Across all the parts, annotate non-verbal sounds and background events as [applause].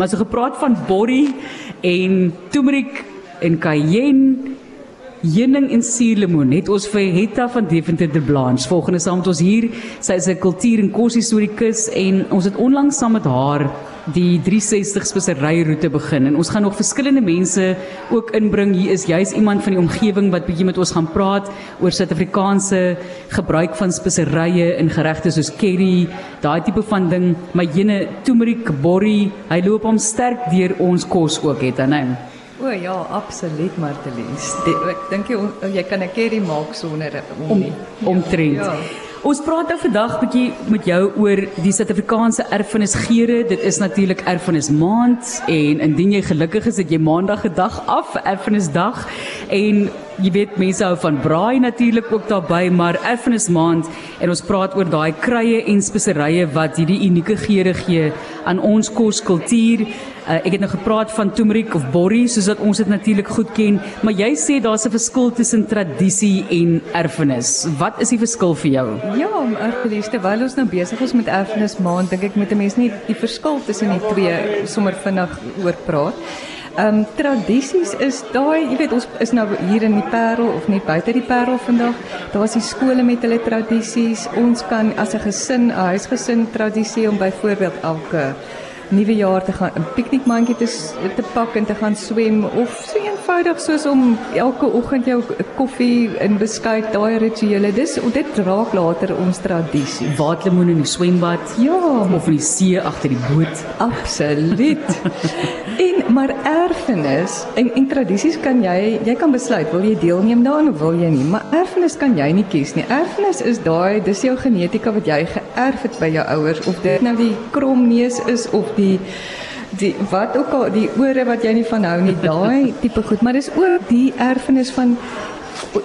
Maar so gepraat van body en turmeric en cayenne Heuning en suurlemoen het ons vir Hetta van Deventer de Blanche volgende saam met ons hier. Sy is 'n kultuur en koshistorikus en ons het onlangs saam met haar die 360 spesery roete begin en ons gaan nog verskillende mense ook inbring. Hier is juis iemand van die omgewing wat bietjie met ons gaan praat oor Suid-Afrikaanse gebruik van speserye in geregte soos curry, daai tipe van ding. My jene turmeric, borrie, hy loop hom sterk deur ons kos ook het, hè. O ja, absoluut Martelies. Ek dink jy jy kan 'n curry maak sonder om om omtrent. Ja. Ons praat nou vandag bietjie met jou oor die Suid-Afrikaanse erfenisgeere. Dit is natuurlik erfenismaand en indien jy gelukkig is, het jy maandag 'n dag af, erfenisdag en jy weet mense hou van braai natuurlik ook daarbey, maar erfenismaand en ons praat oor daai kruie en speserye wat hierdie unieke geure gee aan ons koskultuur. Uh, ek het nou gepraat van turmeric of borrie soos dat ons dit natuurlik goed ken, maar jy sê daar's 'n verskil tussen tradisie en erfenis. Wat is die verskil vir jou? Ja, erfenis, terwyl ons nou besig is met erfenis maand, dink ek met 'n mens nie die verskil tussen die twee sommer vinnig oor praat. Um, tradisies is daai, jy weet ons is nou hier in die Parel of net buite die Parel vandag. Daar's die skole met hulle tradisies. Ons kan as 'n gesin, 'n huisgesin tradisie om byvoorbeeld elke nuwe jaar te gaan 'n piknikmandjie te te pak en te gaan swem of so eenvoudig soos om elke oggend jou koffie in beskuit daai rituele. Dis dit raak later ons tradisie. Waterlemoen in die swembad ja. of in die see agter die boot. Absoluut. [laughs] En maar erfenis en en tradisies kan jy jy kan besluit wil jy deelneem daaraan of wil jy nie maar erfenis kan jy nie kies nie. Erfenis is daai dis jou genetika wat jy geërf het by jou ouers of dit nou die kromneus is of die die wat ook al die ore wat jy nie van hou nie daai tipe goed. Maar dis ook die erfenis van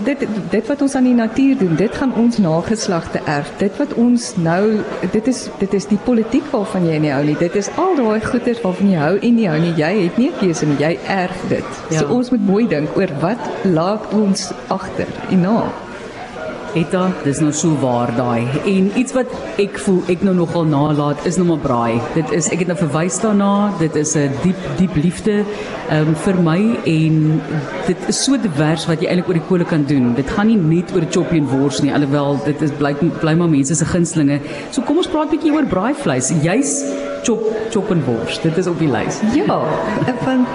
dit dit wat ons aan die natuur doen dit gaan ons nageslagte erf. Dit wat ons nou dit is dit is die politiek waarvan jy nie hou nie. Dit is al daai goeders waarvan jy hou en nie hou nie. Jy het nie 'n keuse nie. Jy erf dit. Ja. so ons moet mooi dink oor wat laat ons agter en na Etta, dis nou so waar daai. En iets wat ek voel ek nou nogal nalat is nou maar braai. Dit is ek het nou verwys daarna. Dit is 'n diep diep liefde um, vir my en dit is so divers wat jy eintlik oor die kole kan doen. Dit gaan nie net oor choppie en wors nie, alhoewel dit is bly bly maar mense se gunstelinge. So kom ons praat 'n bietjie oor braai vleis. Jy's chop chop en wors. Dit is op die lys. Ja, want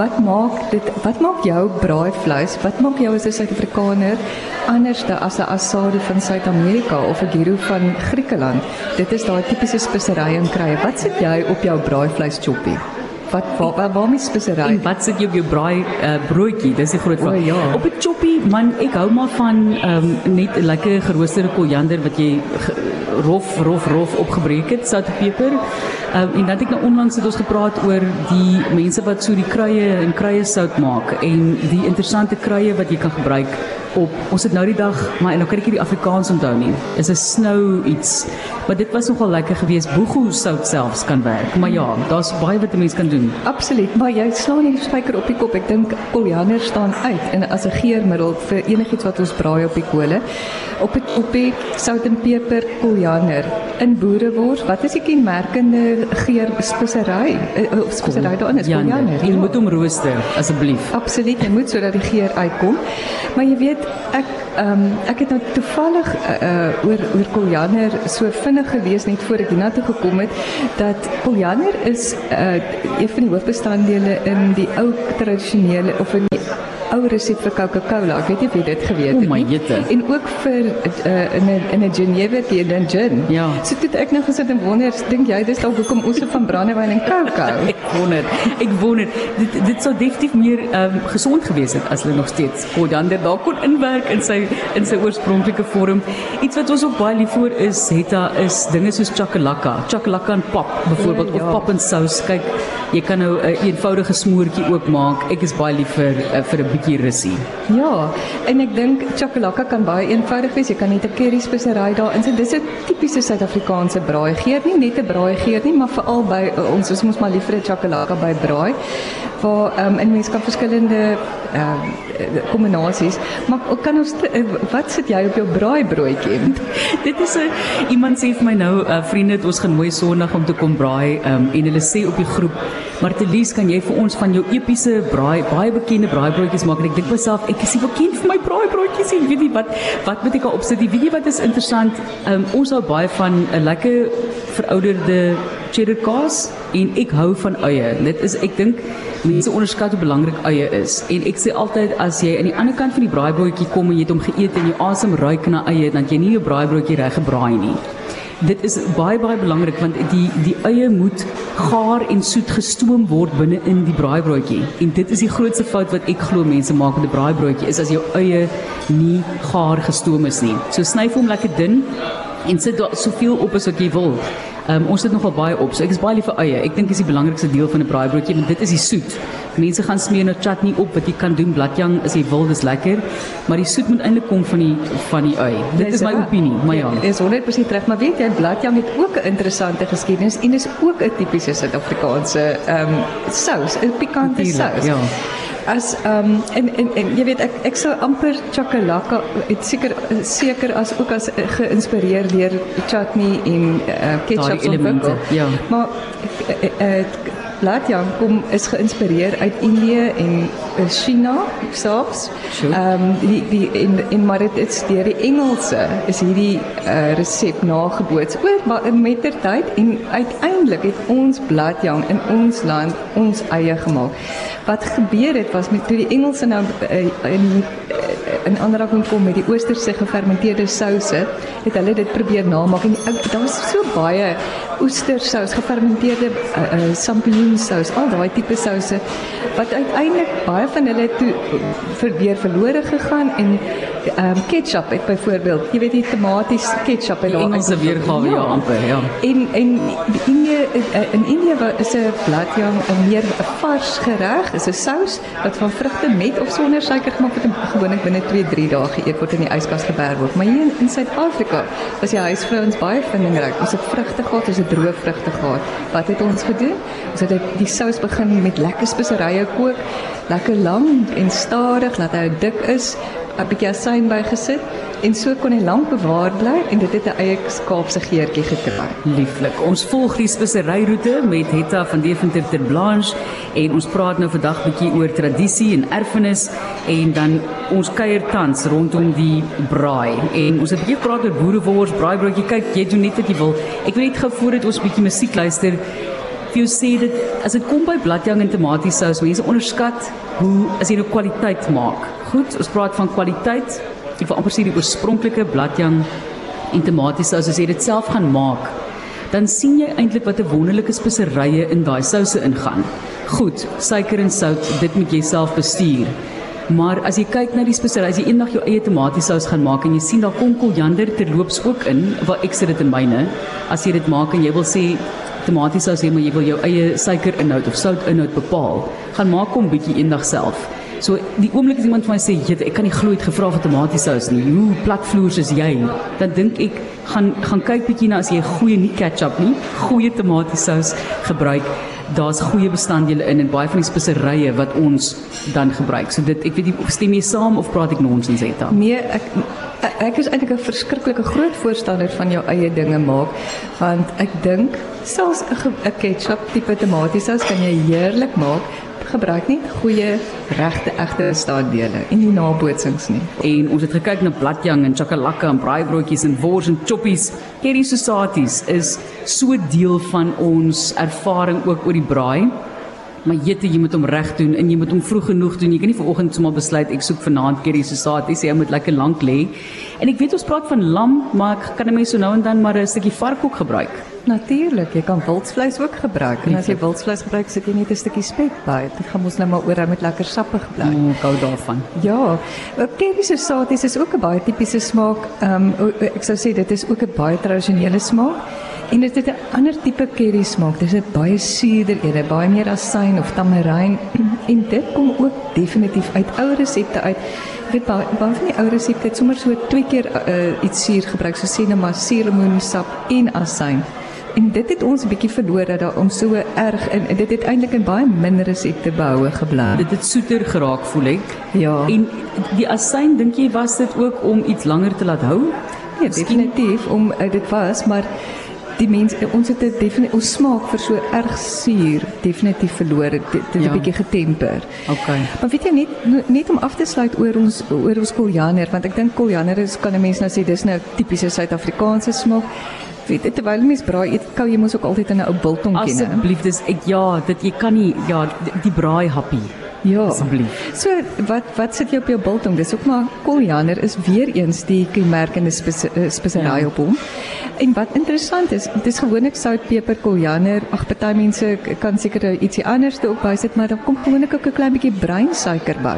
wat maak dit wat maak jou braai vleis? Wat maak jou as 'n Suid-Afrikaner anders as 'n asadi van Suid-Amerika of 'n gyro van Griekeland? Dit is daai tipiese speserye en kruie. Wat sit jy op jou braai vleis choppie? Wat wat waar, waar my spesery? En wat sit jy op jou braai uh, broodjie? Dis die groot vraag. Ja. Op 'n choppie, man, ek hou maar van um, net 'n lekker geroosterde koriander wat jy rof rof rof opgebreek het, sout en peper. Um, en dan het ek nou onlangs het ons gepraat oor die mense wat so die kruie en kruie sout maak en die interessante kruie wat jy kan gebruik op ons het nou die dag maar nou kan ek hierdie Afrikaans onthou nie is 'n snou iets maar dit was nogal lekker geweest boegoe sout selfs kan werk maar ja daar's baie wat 'n mens kan doen absoluut. Maar jy slaan nie die spyker op die kop. Ek dink koriander staan uit. En as 'n geurmiddel vir enigiets wat ons braai op die kole op die op die sout en peper koriander in boerewors wat is die kenmerkende geur spesery? Uh, spesery daarin is? Koriander jy moet hom rooster asseblief. Absoluut. Jy moet sodat die geur uitkom. Maar jy weet ek ehm um, ek het nou toevallig uh oor oor koriander so vinnig gelees net voor ek hiernatoe gekom het dat koriander is uh een van die hoofbestanddele in die ou tradisionele of in die ou resep vir Coca-Cola. Ek weet nie of jy dit geweet het nie. Jette. En ook vir uh, in 'n in 'n Geneva tee dan gin. Ja. So dit ek nou gesit en wonder, dink jy dis dalk hoekom ons van brandewyn en Coca? [laughs] ek wonder. Ek wonder dit dit sou definitief meer um, gesond gewees het as hulle nog steeds koriander daar kon inwerk in sy in sy oorspronklike vorm. Iets wat ons ook baie lief vir is, hetta is dinge soos chakalaka, chakalaka en pap byvoorbeeld ja, ja. of pap en sous. Kyk, jy kan nou 'n uh, eenvoudige smoortjie ook maak. Ek is baie lief vir uh, vir 'n bietjie rusie. Ja, en ek dink chakalaka kan baie eenvoudig wees. Jy kan net 'n curry spesery daarin sit. Dis 'n tipiese Suid-Afrikaanse braai geur, nie net 'n braai geur nie, maar veral by ons ons moet maar liever 'n chakalaka by braai. Waar um, 'n mens kan verskillende ehm um, kombinasies, maar kan ons wat sit jy op jou braaibroodjie? [laughs] Dit is 'n iemand sê vir my nou, uh, vriende, het ons genooi Sondag om te kom braai um, en hulle sê op die groep, "Martelies, kan jy vir ons van jou epiese braai, baie bekende braaibroodjies maak?" En ek dink myself, ek is nie bekend vir my braaibroodjies nie. Weet jy wat wat moet ek al opsit? Weet jy wat is interessant? Um, ons hou baie van 'n lekker verouderde cheddar kaas en ek hou van eie. Dit is ek dink mense onderskat hoe belangrik eie is. En ek sê altyd as jy aan die ander kant van die braaibroodjie kom en jy het hom geëet en jy asem ruik na eie, dan jy nie jou braaibroodjie reg gebraai nie. Dit is baie baie belangrik want die die eie moet gaar en soet gestoom word binne in die braaibroodjie. En dit is die grootste fout wat ek glo mense maak met 'n braaibroodjie is as jou eie nie gaar gestoom is nie. So sny hom lekker dun en sit daar soveel op as wat jy wil. Um, ons sit nogal baie op. So ek is baie lief vir eie. Ek dink dis die belangrikste deel van 'n braaibroodjie want dit is die soet. Mense gaan smeer nou chutney op wat jy kan doen bladjang as jy wil, dis lekker, maar die soet moet eintlik kom van die van die ui. Dit is my opinie, maar ja. Is 100% reg, maar weet jy, bladjang het ook 'n interessante geskiedenis en is ook 'n tipiese Suid-Afrikaanse ehm um, sous, 'n pikante sous. Ja as ehm um, en en en jy weet ek ek sou amper chakalaka het seker seker as ook as geïnspireer deur chutney en uh, ketchup en winkel. Ja. Maar uh, uh, Bladjang kom is geïnspireer uit Indië en China selfs. Ehm um, die die in in maar dit is deur die Engelse is hierdie uh, resep nageboots oor maar in mettertyd en uiteindelik het ons Bladjang in ons land ons eie gemaak. Wat gebeur het was met toe die Engelse nou uh, in in aanraking kom met die oosterse gefermenteerde souse, het hulle dit probeer namaak. En uh, daar was so baie oestersous, gefermenteerde uh, uh, champignonsous, al daai tipe souse wat uiteindelik baie van hulle toe vir weer verlore gegaan en um, ketchup het byvoorbeeld, jy weet die tomaties ketchup en Engelse weergawe ja amper ja. En en in in Indië is 'n bladjang 'n meer 'n vars gereg, is 'n sous wat van vrugte met of sonder suiker gemaak word en gewoonlik binne 2-3 dae geëet word in die yskas geberg word. Maar hier in Suid-Afrika was die huisvrouens baie vindingryk. Ons het vrugte gehad, ons het droë vrugte gehad. Wat het ons gedoen? Ons het die sous begin met lekker speserye kook, lekker lank en stadig laat hy dik is, 'n bietjie asyn bygesit en so kon hy lank bewaar bly en dit het 'n eie Kaapse geurtjie gekry. Lieflik. Ons volg die speseryroete met Hetta van Deventer ter Blanche en ons praat nou vandag bietjie oor tradisie en erfenis en dan ons kuier tans rondom die braai en ons het bietjie praat oor boerewors, braaibroodjie. Kyk, jy doen net wat jy wil. Ek wil net gou voordat ons bietjie musiek luister vir jou sê dit as dit kom by bladjang en tomatiesous, mense onderskat hoe as jy nou kwaliteit maak. Goed, ons praat van kwaliteit Ek wil amper sê die oorspronklike bladjang en tomatiesous as jy dit self gaan maak, dan sien jy eintlik wat 'n wonderlike speserye in daai souse ingaan. Goed, suiker en sout, dit moet jy self bestuur. Maar as jy kyk na die speserye, as jy eendag jou eie tomatiesous gaan maak en jy sien daar kom koriander terloops ook in, waar ek sit dit in myne, as jy dit maak en jy wil sê tomatiesous hê maar jy wil jou eie suikerinhoud of soutinhoud bepaal, gaan maak hom bietjie eendag self. So die oomblik as iemand vir my sê, "Jette, ek kan nie glo jy het gevra vir tomatiesous nie. Hoe platvloers is jy?" Dan dink ek, gaan gaan kyk bietjie na as jy goeie nie ketchup nie, goeie tomatiesous gebruik. Daar's goeie bestanddele in en baie van die speserye wat ons dan gebruik. So dit ek weet nie stem jy saam of praat ek nonsens net dan? Nee, ek ek is eintlik 'n verskriklike groot voorstander van jou eie dinge maak want ek dink selfs 'n ketchup tipe tomatiesous kan jy heerlik maak gebruik nie goeie regte egte staaddele en nie nabootsings nie. En ons het gekyk na bladjang en chakalaka en braaibroodjies en wors en choppies. Hierdie societies is so deel van ons ervaring ook oor die braai. Maar jette, jy moet hom reg doen en jy moet hom vroeg genoeg doen. Jy kan nie vanoggend sommer besluit ek soek vanaand curry societies, jy moet lekker lank lê. En ek weet ons praat van lam, maar ek kan 'n mens so nou en dan maar 'n stukkie vark ook gebruik. Natuurlik, jy kan wildsvleis ook gebruik. En as jy wildsvleis gebruik, sit jy net 'n stukkie spek by. Dit gaan ons nou maar oor met lekker sappig bly. O, gou daarvan. Ja, keriese saties is ook 'n baie tipiese smaak. Ehm um, ek sou sê dit is ook 'n baie tradisionele smaak. En dit het 'n ander tipe curry smaak. Dit is 'n baie suurder een, baie meer asyn of tamarijn [clears throat] en dit kom ook definitief uit ou resepte uit. Ek weet baie van die ou resepte het sommer so twee keer uh, iets suur gebruik, so sê net maar suurlemoensap en asyn en dit het ons 'n bietjie verloor dat daar ons so erg in dit het eintlik in baie minder resepte behoue gebly. Dit het soeter geraak voel ek. Ja. En die asyn dink jy was dit ook om iets langer te laat hou? Ja, definitief om uh, dit was, maar die mense ons het definitief ons smaak vir so erg suur definitief verloor. Dit het 'n Ja. bietjie getemper. Okay. Maar weet jy net net om af te sluit oor ons oor ons koljaner want ek dink koljaner is kan 'n mens nou sê dis nou tipiese Suid-Afrikaanse smaak. Weet jy terwyl mens braai eet, kou jy mos ook altyd in 'n ou biltong ken. Asseblief, dis ek ja, dit jy kan nie ja, die, die braai happie. Ja. Asseblief. So wat wat sit jy op jou biltong? Dis ook maar koljaner is weer eens die kenmerkende spese, eh, spesery Ja. op hom. En wat interessant is, dit is gewoonlik sout, peper, koljaner. Ag party mense kan seker ietsie anders ook bysit, maar dan kom gewoonlik ook 'n klein bietjie breinsuiker by.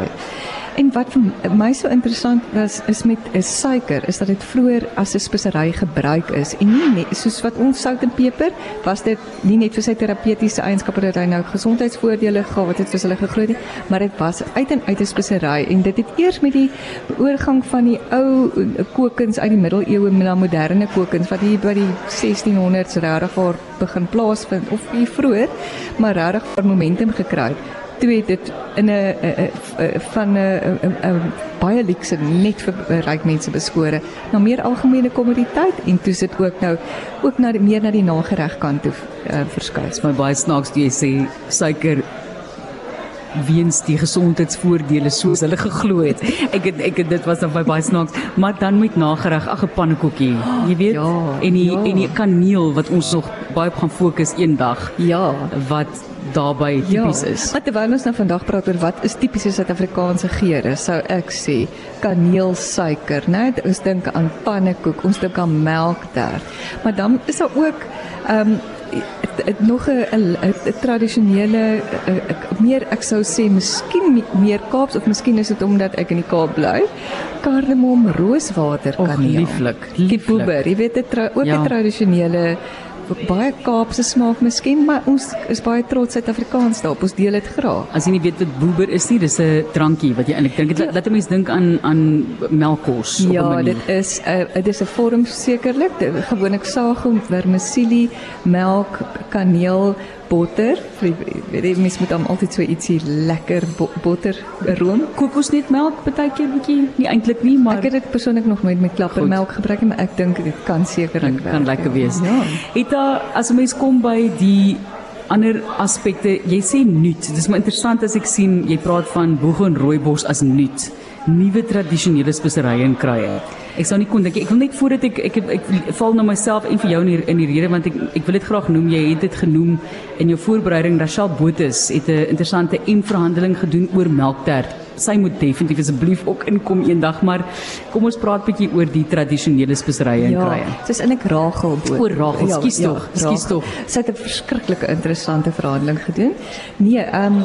En wat vir my so interessant was is met 'n suiker is dat dit vroeër as 'n spesery gebruik is. En nie net soos wat ons sout en peper was dit nie net vir sy terapeutiese eienskappe dat hy nou gesondheidsvoordele gehad het soos hulle geglo het maar dit was uit en uit 'n spesery. En dit het eers met die oorgang van die ou eh, kokens uit die middeleeue na moderne kokens wat hier by die 1600s regtig begin plaasvind of hier vroeër maar regtig 'n momentum gekry het toe het dit in 'n van 'n baie luxe net vir ryk mense beskore na meer algemene kommoditeit en toe sit ook nou ook na die, meer na die nagereg kant toe uh, verskuif. Dit is my baie snaaks jy sê suiker weens die gesondheidsvoordele soos hulle geglo het. Ek het ek het dit was dan baie snaaks, maar dan met nagereg, ag 'n pannekoekie, jy weet, Ja, en die ja. en die kaneel wat ons nog baie op gaan fokus eendag Ja. wat daarbey tipies is. Maar terwyl ons nou vandag praat oor wat is tipiese Suid-Afrikaanse geure, sou ek sê kaneel, suiker, né? Ons dink aan pannekoek, ons dink aan melktert. Maar dan is daar ook ehm um, nog 'n tradisionele meer ek sou sê miskien me- meer Kaaps of miskien is dit omdat ek in die Kaap bly. Kardemom rooswater Och, kaneel. lieflik, Die lieflik. boeber, jy weet dit ook 'n Ja. tradisionele baie Kaapse smaak miskien, maar ons is baie trots Suid-Afrikaans daarop. Ons deel dit graag. As jy nie weet wat boeber is nie, dis 'n drankie wat jy eintlik drink. Dit laat 'n mens dink aan aan melkkos op 'n Ja, manier. dit is 'n uh, dit is 'n vorm sekerlik, gewoonlik sago, vermicelli, melk, kaneel, botter. Weet jy mens moet dan altyd so ietsie lekker bo botter room. kokosnetmelk partykeer bietjie, nie eintlik nie, maar Ek het dit persoonlik nog nooit met klappermelk gebruik maar ek dink dit kan sekerlik kan, kan lekker wees. Ja. Daar as 'n mens kom by die ander aspekte, jy sê nuut. Dis maar interessant as ek sien jy praat van boeg en rooibos as nuut. Nuwe tradisionele speserye en kruie. Ek sou nie kon dink ek wil net voordat ek ek, ek, ek val na myself en vir jou in die, in die rede want ek ek wil dit graag noem. Jy het dit genoem in jou voorbereiding. Rachel Botus het 'n interessante en-verhandeling gedoen oor melktert. Sy moet definitief asseblief ook inkom eendag, maar kom ons praat bietjie oor die tradisionele speserye en Ja, kruie. dis eintlik Ragelboot. O, Rachel, skus tog, skus Rachel. tog. Sy het 'n verskriklike interessante verhandeling gedoen. Nee, ehm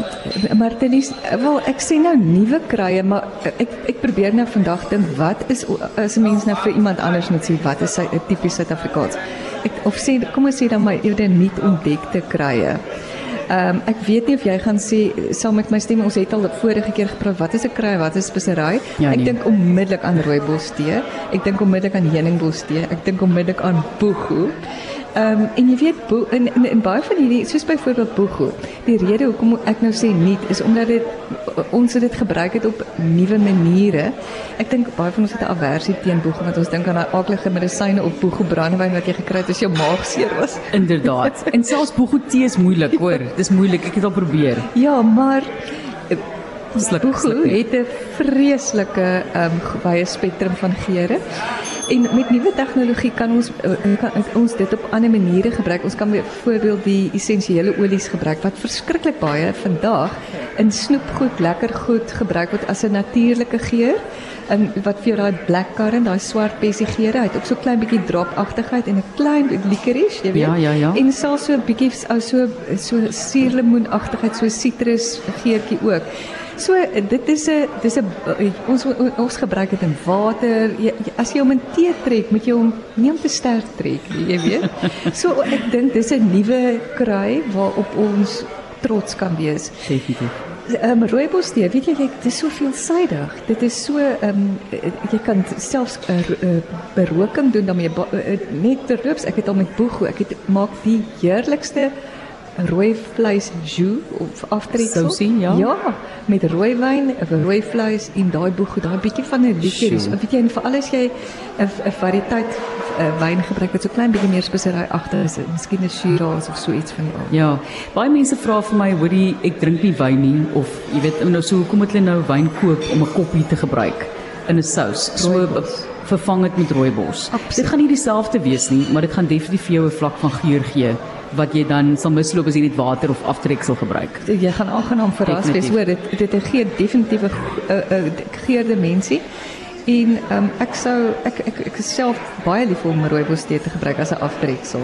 um, maar Denise, wel ek sê nou nuwe kruie, maar ek ek probeer nou vandag dink wat is as 'n mens nou vir iemand anders moet sê wat is sy 'n tipies Suid-Afrikaans. Ek of sê kom ons sê dan maar eerder nuut ontdekte kruie. Ehm um, ek weet nie of jy gaan sê saam met my stem ons het al vorige keer gepraat wat is 'n kry wat is spesery Ja, ek nee. dink onmiddellik aan rooibos tee ek dink onmiddellik aan heuningbos tee ek dink onmiddellik aan boegoe Ehm um, en jy weet bo, in, in in baie van hierdie soos byvoorbeeld boegoe die rede hoekom ek nou sê nuut is omdat dit ons het dit gebruik het op nuwe maniere ek dink baie van ons het 'n aversie teen boegoe want ons dink aan daai aardige medisyne of boegoe brandewyn wat jy gekry het as jou maag seer was Inderdaad. En selfs boegoetee is moeilik, hoor. Dis moeilik. Ek het al probeer. Ja, maar Sluk, Boegoe sluk nie. het 'n vreeslike ehm um, baie spektrum van geure. En met nuwe tegnologie kan ons uh, kan ons dit op ander maniere gebruik. Ons kan byvoorbeeld die essensiële olies gebruik wat verskriklik baie vandag in snoepgoed, lekker goed gebruik word as 'n natuurlike geur. En wat vir jou daai blackcurrant, daai swart bessie geure, hy het ook so klein bietjie dropagtigheid en 'n klein licorice, jy weet. Ja, ja, ja. En selfs so 'n bietjie ou so so suurlemoenagtigheid, so sitrus geurtjie ook. So dit is 'n dis 'n ons ons gebruik dit in water. Jy, as jy hom in tee trek, moet jy hom nie om te sterk trek nie, jy weet. [laughs] So ek dink dis 'n nuwe kry waarop ons trots kan wees. Definitief. Ehm um, rooibos tee, weet jy, dit is so veelsidig. Dit is so ehm um, jy kan selfs 'n uh, uh, beroking doen daarmee uh, net terloops. Ek het al met boego, ek het maak die heerlikste rooi vleis jus of aftreksel. Sousie, ja. Ja, met rooi wyn, rooi vleis en daai boego, daai bietjie van 'n licorice. Weet jy, en veral as jy 'n variëteit uh, wyn gebruik wat so klein bietjie meer spesery agter is, miskien 'n Shiraz of so iets van die Ja. Baie mense vra vir my, hoorie, ek drink nie wyn nie of jy weet nou so hoekom moet hulle nou wyn koop om 'n koppie te gebruik in 'n sous? So vervang dit met rooibos. Dit gaan nie dieselfde wees nie, maar dit gaan definitief vir jou 'n vlak van geur gee wat jy dan sal misloop as jy net water of aftreksel gebruik. Jy gaan aangenaam verras wees hoor dit dit gee definitief 'n uh, uh, geurde mensie. En um, ek sou ek ek ek self baie lief om rooibos tee te gebruik as 'n aftreksel.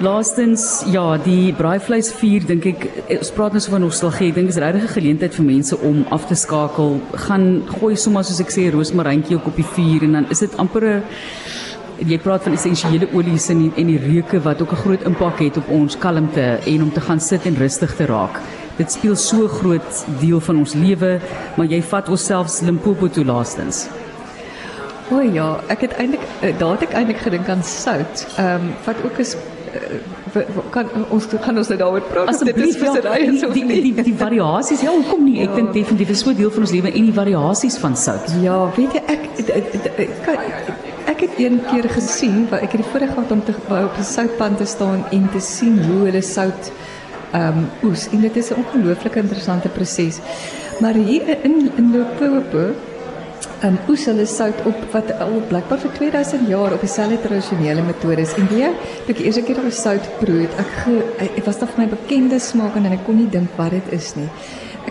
Laastens ja, die braaivleisvuur dink ek ons praat nou so van nostalgie. Ek dink is regtig 'n geleentheid vir mense om af te skakel. Gaan gooi sommer soos ek sê rosmaryntjie op die vuur en dan is dit amper 'n jy praat van essensiële olies en en die reuke wat ook 'n groot impak het op ons kalmte en om te gaan sit en rustig te raak dit speel so groot deel van ons lewe, maar jy vat onsself Limpopo toe laastens. O ja, ek het eintlik eh, daar het ek eintlik gedink aan sout. Ehm um, wat ook is uh, kan ons kan ons nou daaroor praat as dit is vissery ja, so die die, die die variasies ja hoekom nie ek ja. dink definitief is so deel van ons lewe en die variasies van sout ja weet jy ek kan ek een keer gesien waar ek het die voorreg gehad om te op 'n soutpan te staan en te sien hoe hulle sout um oes en dit is 'n ongelooflik interessante proses. Maar hier in in Limpopo um oes hulle sout op wat al blykbaar vir 2000 jaar op dieselfde tradisionele metodes en die toe ek eers 'n keer op sout proe het, ek ek was vir my bekende smaak en ek kon nie dink wat dit is nie.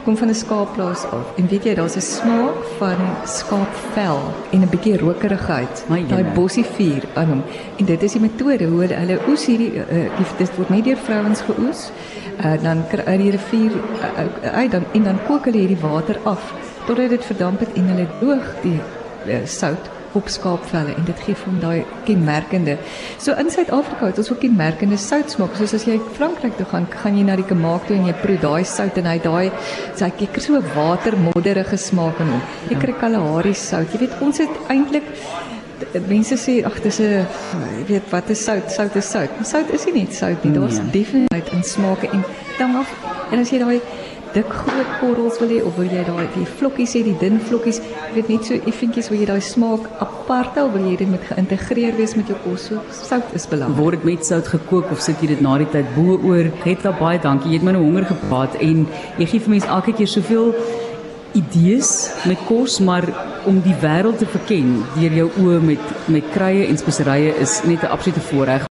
Kom van 'n skaapplaas af en weet jy daar's 'n smaak van skaapvel en 'n bietjie rokerigheid. Daai bossie vuur aan hom. En dit is die metode hoe hulle hulle oes hierdie uh, dit word met deur vrouens geoes. Uh, dan kry die rivier uit uh, uh, dan en dan kook hulle hierdie water af totdat dit verdamp het en hulle droog die uh, sout op skaapvelle en dit gee vir hom daai kenmerkende. So in Suid-Afrika het ons ook kenmerkende soutsmaak. Soos as jy Frankryk toe gaan, gaan jy na die Kamaak toe en jy proe daai sout en hy daai ek kry so watermodderige smaak in hom. Jy kry Kalahari sout. Jy weet ons het eintlik mense sê ag dis 'n weet wat is sout? Sout is sout. Maar sout is nie net sout nie. Daar's nee. definitief in smake en dan af en as jy daai dik groot korrels wil hê of wil jy daai die vlokkies hê, die dun vlokkies, jy weet net so effentjies wil jy daai smaak apart hou, wil jy dit met geïntegreer wees met jou kos. So sout is belangrik. Word dit met sout gekook of sit jy dit na die tyd bo oor? Het wel baie dankie. Jy het my nou honger gepraat en jy gee vir mense elke keer soveel idees met kos, maar om die wêreld te verken deur jou oë met met kruie en speserye is net 'n absolute voorreg.